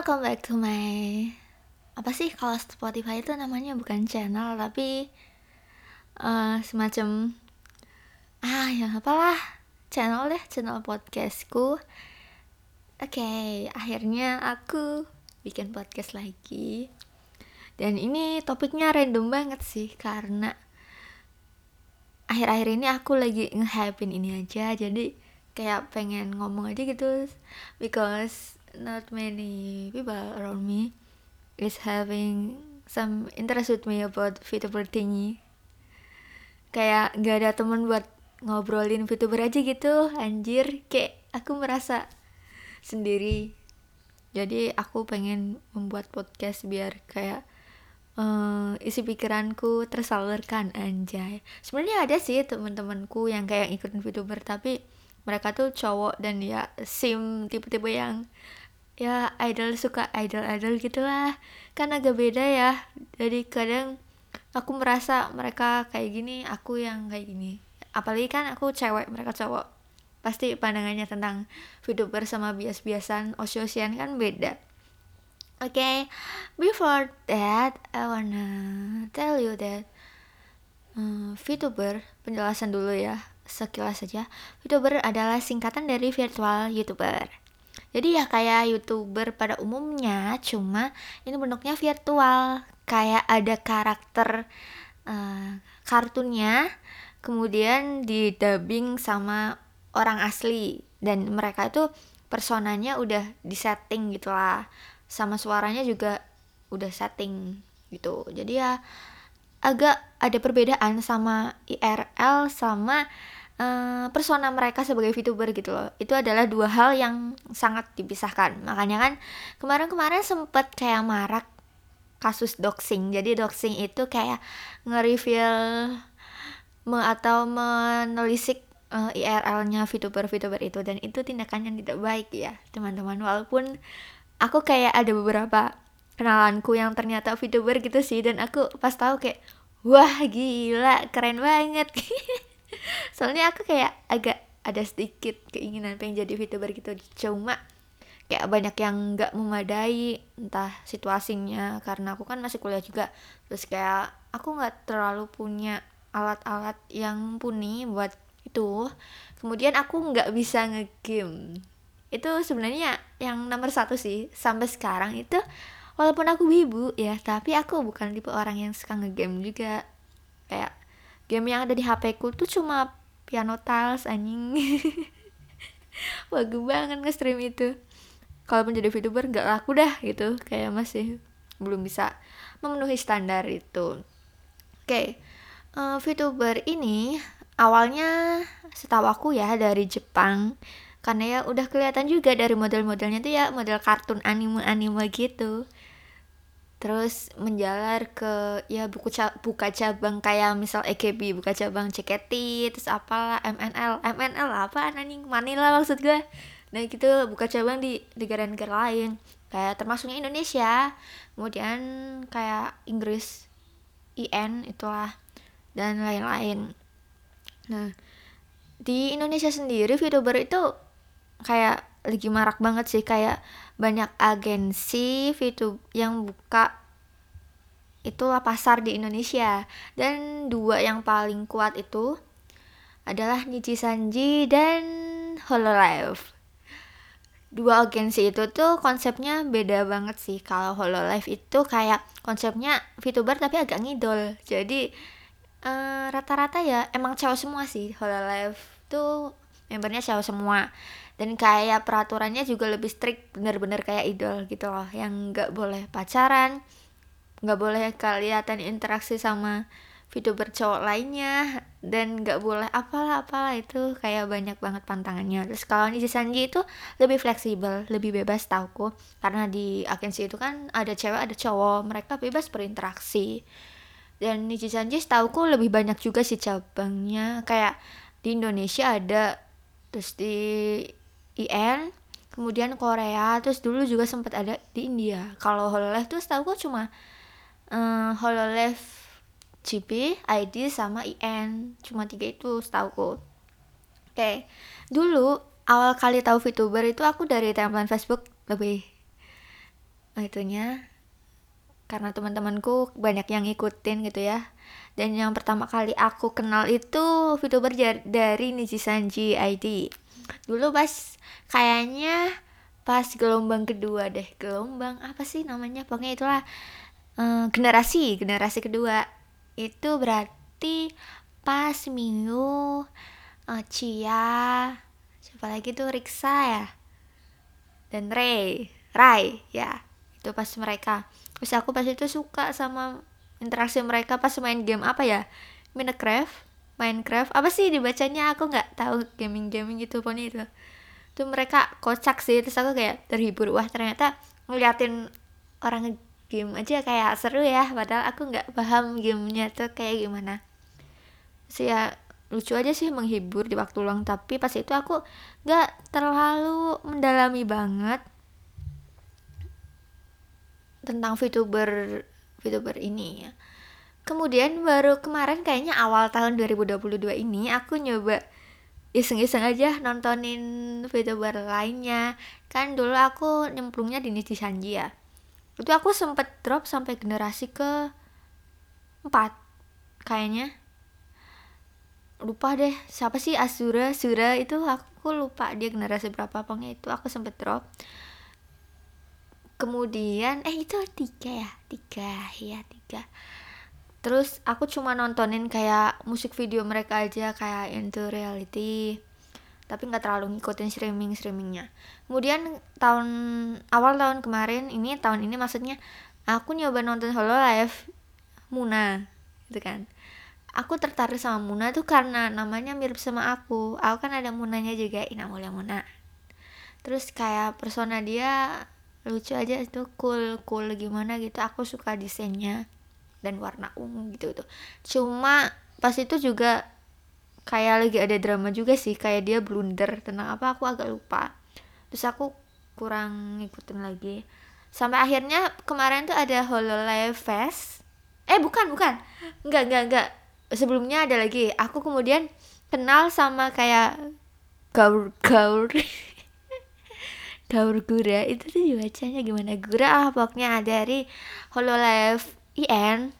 welcome back to my apa sih kalau Spotify itu namanya bukan channel tapi uh, semacam ah ya apalah channel deh channel podcastku. Oke okay, akhirnya aku bikin podcast lagi. Dan ini topiknya random banget sih karena akhir-akhir ini aku lagi nge ini aja jadi kayak pengen ngomong aja gitu because not many people around me is having some interest with me about VTuber thingy. Kayak gak ada teman buat ngobrolin VTuber aja gitu anjir. Kayak aku merasa sendiri. Jadi aku pengen membuat podcast biar kayak uh, isi pikiranku tersalurkan anjay. Sebenarnya ada sih teman-temanku yang kayak ikutin VTuber tapi mereka tuh cowok dan ya sim tipe-tipe yang ya idol suka idol idol gitulah. Kan agak beda ya. Jadi kadang aku merasa mereka kayak gini aku yang kayak gini. Apalagi kan aku cewek mereka cowok. Pasti pandangannya tentang VTuber sama bias-biasan osiosian kan beda. Oke okay, before that I wanna tell you that um, VTuber penjelasan dulu ya sekilas saja VTuber adalah singkatan dari virtual YouTuber jadi ya kayak youtuber pada umumnya cuma ini bentuknya virtual. Kayak ada karakter uh, kartunnya kemudian di dubbing sama orang asli. Dan mereka itu personanya udah disetting gitu lah. Sama suaranya juga udah setting gitu. Jadi ya agak ada perbedaan sama IRL sama uh, persona mereka sebagai VTuber gitu loh. Itu adalah dua hal yang sangat dipisahkan. Makanya kan kemarin-kemarin sempet kayak marak kasus doxing. Jadi doxing itu kayak nge-reveal me atau menelisik uh, eh, IRL-nya VTuber-VTuber itu. Dan itu tindakan yang tidak baik ya teman-teman. Walaupun aku kayak ada beberapa kenalanku yang ternyata VTuber gitu sih. Dan aku pas tahu kayak wah gila keren banget soalnya aku kayak agak ada sedikit keinginan pengen jadi VTuber gitu. Cuma kayak banyak yang nggak memadai entah situasinya. Karena aku kan masih kuliah juga. Terus kayak aku nggak terlalu punya alat-alat yang mumpuni buat itu. Kemudian aku nggak bisa ngegame. Itu sebenarnya yang nomor satu sih. Sampai sekarang itu walaupun aku wibu ya tapi aku bukan tipe orang yang suka ngegame juga. Kayak game yang ada di HP ku tuh cuma piano tiles anjing. Bagus banget nge-stream itu. Kalau menjadi VTuber nggak laku dah gitu. Kayak masih belum bisa memenuhi standar itu. Oke okay. uh, eh, VTuber ini awalnya setahu aku ya dari Jepang. Karena ya udah kelihatan juga dari model-modelnya tuh ya model kartun anime-anime gitu terus menjalar ke ya buku ca buka cabang kayak misal EKB buka cabang CKT terus apalah MNL MNL apa anjing? Manila maksud gue nah gitu buka cabang di negara-negara lain. Kayak termasuknya Indonesia. Kemudian kayak Inggris IN itulah dan lain-lain. Nah di Indonesia sendiri VTuber itu kayak lagi marak banget sih. Kayak banyak agensi VTube yang buka itulah pasar di Indonesia. Dan dua yang paling kuat itu adalah Nichi Sanji dan Hololive. Dua agensi itu tuh konsepnya beda banget sih. Kalau Hololive itu kayak konsepnya VTuber tapi agak ngidol. Jadi eh, rata-rata uh, ya emang cewek semua sih. Hololive tuh membernya cewek semua dan kayak peraturannya juga lebih strict bener-bener kayak idol gitu loh yang nggak boleh pacaran nggak boleh kelihatan interaksi sama VTuber cowok lainnya dan nggak boleh apalah apalah itu kayak banyak banget pantangannya. Terus kalau Niji Sanji itu lebih fleksibel lebih bebas tauku. Karena di agensi itu kan ada cewek ada cowok mereka bebas berinteraksi. Dan Niji Sanji tauku lebih banyak juga sih cabangnya. Kayak di Indonesia ada terus di IN kemudian Korea terus dulu juga sempat ada di India. Kalau Hololive tuh setahu gue cuma uh, Hololive GP, ID sama IN cuma tiga itu setahu gue oke okay. dulu awal kali tahu VTuber itu aku dari timeline Facebook lebih itunya karena teman-temanku banyak yang ngikutin gitu ya. Dan yang pertama kali aku kenal itu VTuber dari Niji Sanji ID dulu pas kayaknya pas gelombang kedua deh. Gelombang apa sih namanya? Pokoknya itulah uh, generasi generasi kedua. Itu berarti pas minggu uh, Cia siapa lagi tuh? Riksa ya? Dan Ray Rai ya. Itu pas mereka. Terus aku pas itu suka sama interaksi mereka pas main game apa ya? Minecraft Minecraft. Apa sih dibacanya? Aku nggak tahu gaming gaming gitu pokoknya itu. Tuh mereka kocak sih. Terus aku kayak terhibur. Wah ternyata ngeliatin orang game aja kayak seru ya. Padahal aku nggak paham gamenya tuh kayak gimana. Sih ya lucu aja sih menghibur di waktu luang. Tapi pas itu aku nggak terlalu mendalami banget tentang VTuber VTuber ini ya kemudian baru kemarin kayaknya awal tahun 2022 ini aku nyoba iseng-iseng aja nontonin VTuber lainnya. Kan dulu aku nyemplungnya di Nichi Sanji ya. Itu aku sempet drop sampai generasi ke 4 kayaknya. Lupa deh siapa sih? Asura Sura itu aku lupa dia generasi berapa pokoknya itu aku sempet drop. Kemudian eh itu tiga ya? Tiga ya tiga terus aku cuma nontonin kayak musik video mereka aja kayak into reality tapi nggak terlalu ngikutin streaming streamingnya kemudian tahun awal tahun kemarin ini tahun ini maksudnya aku nyoba nonton Hololive Muna gitu kan. Aku tertarik sama Muna tuh karena namanya mirip sama aku. Aku kan ada Munanya juga Ina Mulia Muna. Terus kayak persona dia lucu aja itu cool cool gimana gitu aku suka desainnya dan warna ungu gitu tuh. Cuma pas itu juga kayak lagi ada drama juga sih kayak dia blunder tentang apa aku agak lupa. Terus aku kurang ngikutin lagi. Sampai akhirnya kemarin tuh ada Hololive Fest. Eh bukan bukan. Enggak enggak enggak sebelumnya ada lagi. Aku kemudian kenal sama kayak gaur gaur. Gaur gura. Itu tuh bacanya gimana? Gura ah pokoknya? Dari Hololive IN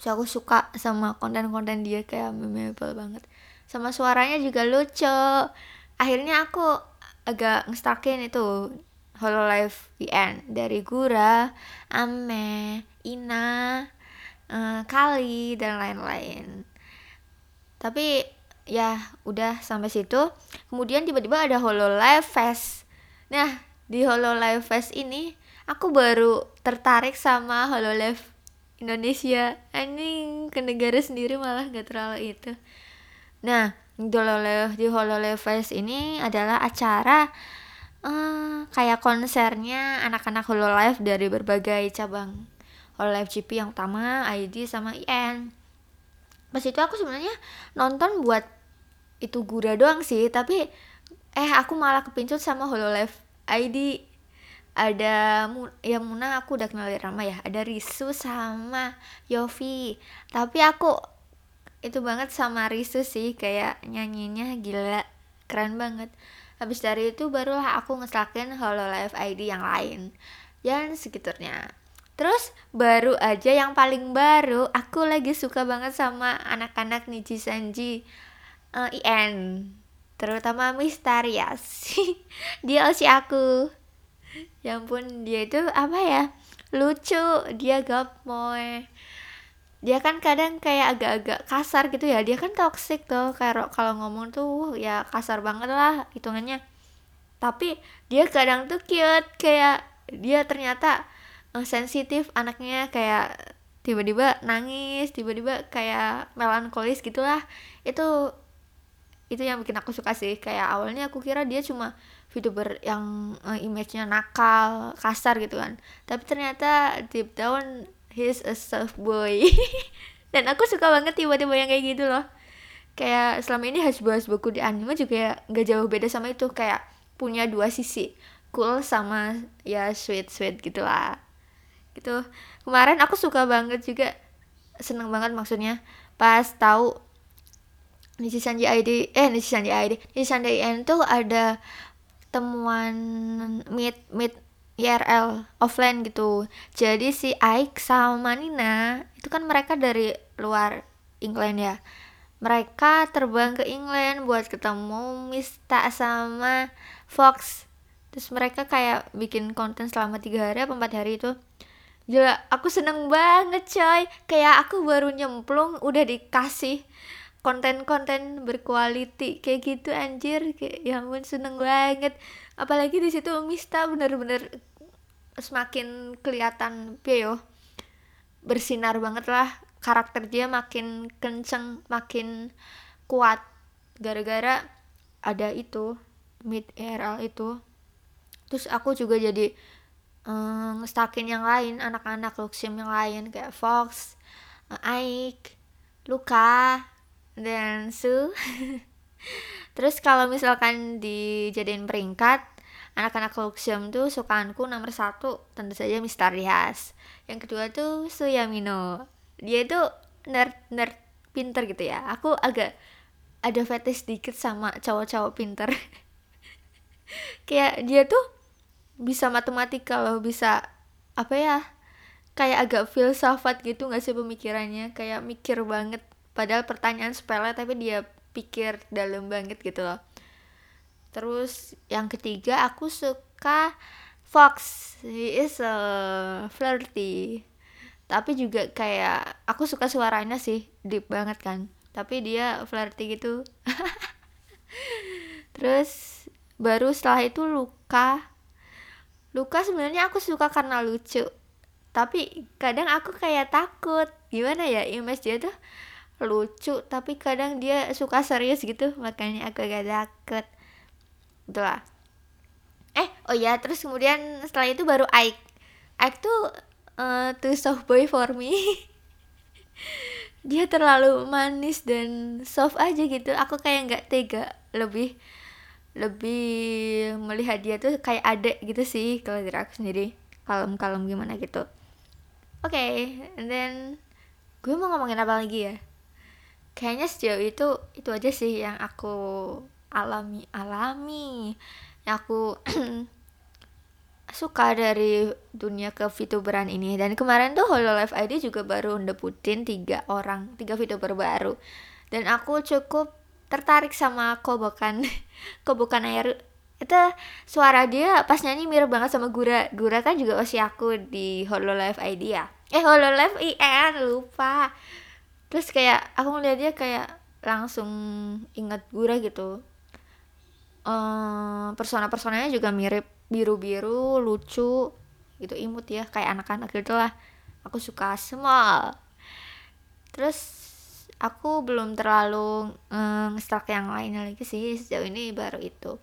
so aku suka sama konten-konten dia kayak memorable banget sama suaranya juga lucu akhirnya aku agak ngestakin itu Hololive VN dari Gura, Ame, Ina, uh, Kali dan lain-lain. Tapi ya udah sampai situ. Kemudian tiba-tiba ada Hololive Fest. Nah, di Hololive Fest ini aku baru tertarik sama Hololive Indonesia. Anjing ke negara sendiri malah gak terlalu itu. Nah di di Fest ini adalah acara uh, kayak konsernya anak-anak Hololive dari berbagai cabang Hololive GP yang utama ID sama IN pas itu aku sebenarnya nonton buat itu gura doang sih tapi eh aku malah kepincut sama Hololive ID ada ya Muna aku udah kenal dari lama ya. Ada Risu sama Yofi. Tapi aku itu banget sama Risu sih kayak nyanyinya gila keren banget. Habis dari itu barulah aku ngeslakin Hololive ID yang lain dan sekitarnya. Terus baru aja yang paling baru aku lagi suka banget sama anak-anak Niji Sanji uh, eh, IN terutama Mistarias dia usia aku ya ampun dia itu apa ya? Lucu dia gamoy dia kan kadang kayak agak-agak kasar gitu ya. Dia kan toxic tuh. Kayak kalau ngomong tuh ya kasar banget lah hitungannya. Tapi dia kadang tuh cute. Kayak dia ternyata uh, sensitif anaknya. Kayak tiba-tiba nangis tiba-tiba kayak melankolis gitulah itu itu yang bikin aku suka sih. Kayak awalnya aku kira dia cuma VTuber yang uh, image-nya nakal, kasar gitu kan. Tapi ternyata deep down he's a soft boy. Dan aku suka banget tiba-tiba yang kayak gitu loh. Kayak selama ini hasbu-hasbuku di anime juga nggak jauh beda sama itu kayak punya dua sisi cool sama ya sweet sweet gitu lah gitu kemarin aku suka banget juga seneng banget maksudnya pas tahu Nishi Sanji ID eh Nishi Sanji ID Nishi Sanji ID tuh ada temuan meet meet IRL offline gitu. Jadi si Aik sama Nina itu kan mereka dari luar England ya. Mereka terbang ke England buat ketemu Mista sama Fox. Terus mereka kayak bikin konten selama tiga hari apa empat hari itu. Gila, aku seneng banget coy. Kayak aku baru nyemplung udah dikasih konten-konten berkualiti kayak gitu anjir. Kayak ya ampun seneng banget. Apalagi di situ Mista bener-bener semakin kelihatan yo bersinar banget lah. Karakter dia makin kenceng makin kuat. Gara-gara ada itu mid ERL itu. Terus aku juga jadi um, yang lain anak-anak Luxium yang lain. Kayak Fox, Aik, Luka, dan Su. Terus kalau misalkan dijadiin peringkat anak-anak Luxium tuh sukaanku nomor satu tentu saja Misterias yang kedua tuh Suyamino. Dia itu nerd nerd pinter gitu ya. Aku agak ada fetish dikit sama cowok-cowok pinter. Kayak dia tuh bisa matematika loh bisa apa ya kayak agak filsafat gitu gak sih pemikirannya? Kayak mikir banget padahal pertanyaan sepele tapi dia pikir dalam banget gitu loh. Terus yang ketiga aku suka Fox. He is a flirty. Tapi juga kayak aku suka suaranya sih deep banget kan. Tapi dia flirty gitu. Terus baru setelah itu Luka. Luka sebenarnya aku suka karena lucu. Tapi kadang aku kayak takut. Gimana ya image dia tuh lucu tapi kadang dia suka serius gitu makanya aku agak takut. Itulah eh oh ya terus kemudian setelah itu baru Ike Ike tuh uh, too soft boy for me. Dia terlalu manis dan soft aja gitu. Aku kayak nggak tega lebih lebih melihat dia tuh kayak adek gitu sih kalau dari aku sendiri. Kalem-kalem gimana gitu. Oke okay, and then gue mau ngomongin apa lagi ya kayaknya sejauh itu itu aja sih yang aku alami alami. Yang aku suka dari dunia ke VTuberan ini. Dan kemarin tuh Hololive ID juga baru ndebutin tiga orang tiga VTuber baru. Dan aku cukup tertarik sama kobokan kobokan air. Itu suara dia pas nyanyi mirip banget sama Gura. Gura kan juga osi aku di Hololive ID ya. Eh Hololive IN lupa terus kayak aku ngeliat dia kayak langsung inget Gura gitu. Um, persona-personanya juga mirip. Biru-biru lucu gitu imut ya. Kayak anak-anak gitu lah. Aku suka semua. Terus aku belum terlalu um, yang lainnya lagi sih. Sejauh ini baru itu.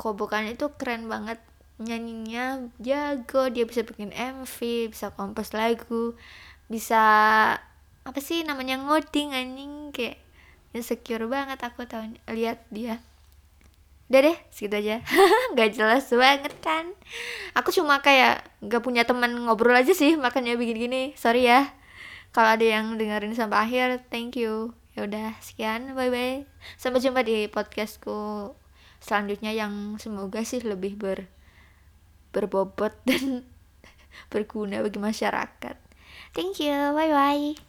Kobokan itu keren banget. Nyanyinya jago. Dia bisa bikin MV bisa kompos lagu bisa apa sih namanya ngoding anjing kayak insecure banget aku tahu lihat dia. Udah deh segitu aja. Nggak jelas banget kan? Aku cuma kayak nggak punya teman ngobrol aja sih makanya bikin gini sorry ya. Kalau ada yang dengerin sampai akhir thank you. Ya udah sekian bye bye sampai jumpa di podcastku selanjutnya yang semoga sih lebih ber berbobot dan berguna bagi masyarakat. Thank you bye bye